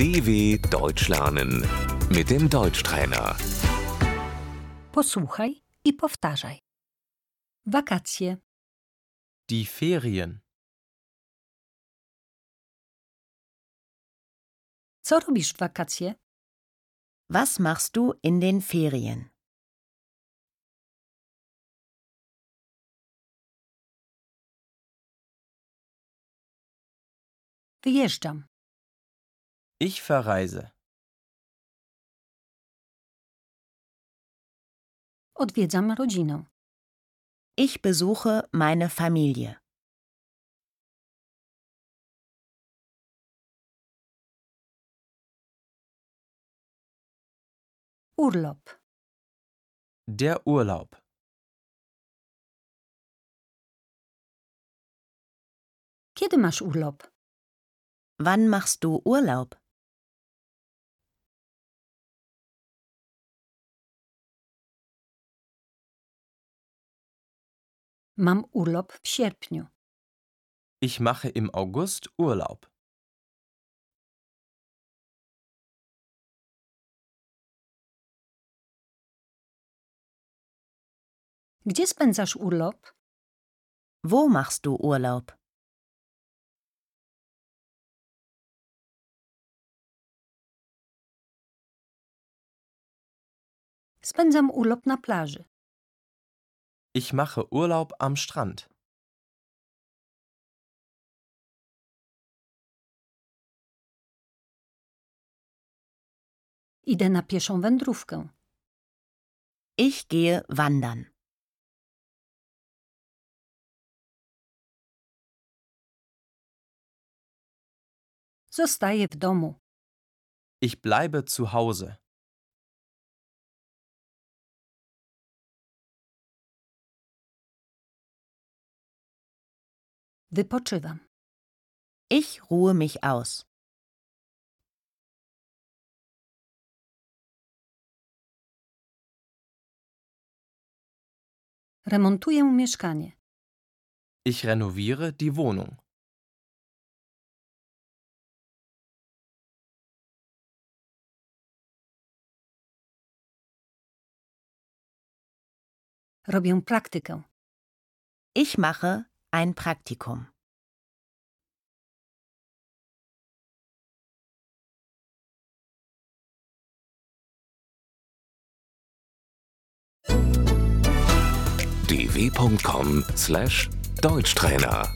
DW Deutsch lernen mit dem Deutschtrainer. Posłuchaj i powtarzaj. Wakacje, Die Ferien. co robisz w wakacje? Was machst du in den Ferien? Wyjeżdżam, Ich verreise. odwiedzam rodzinę, Ich besuche meine Familie. urlop, Der Urlaub. kiedy masz urlop? Wann machst du Urlaub? Mam urlop w sierpniu, Ich mache im August Urlaub. gdzie spędzasz urlop? Wo machst du Urlaub? Spędzam urlop na plaży, Ich mache Urlaub am Strand. idę na pieszą wędrówkę, Ich gehe wandern. zostaję w domu, Ich bleibe zu Hause. Wypoczywam, Ich ruhe mich aus. remontuję mieszkanie, Ich renoviere die Wohnung. robię praktykę, Ich mache ein Praktikum. dw.com/deutschtrainer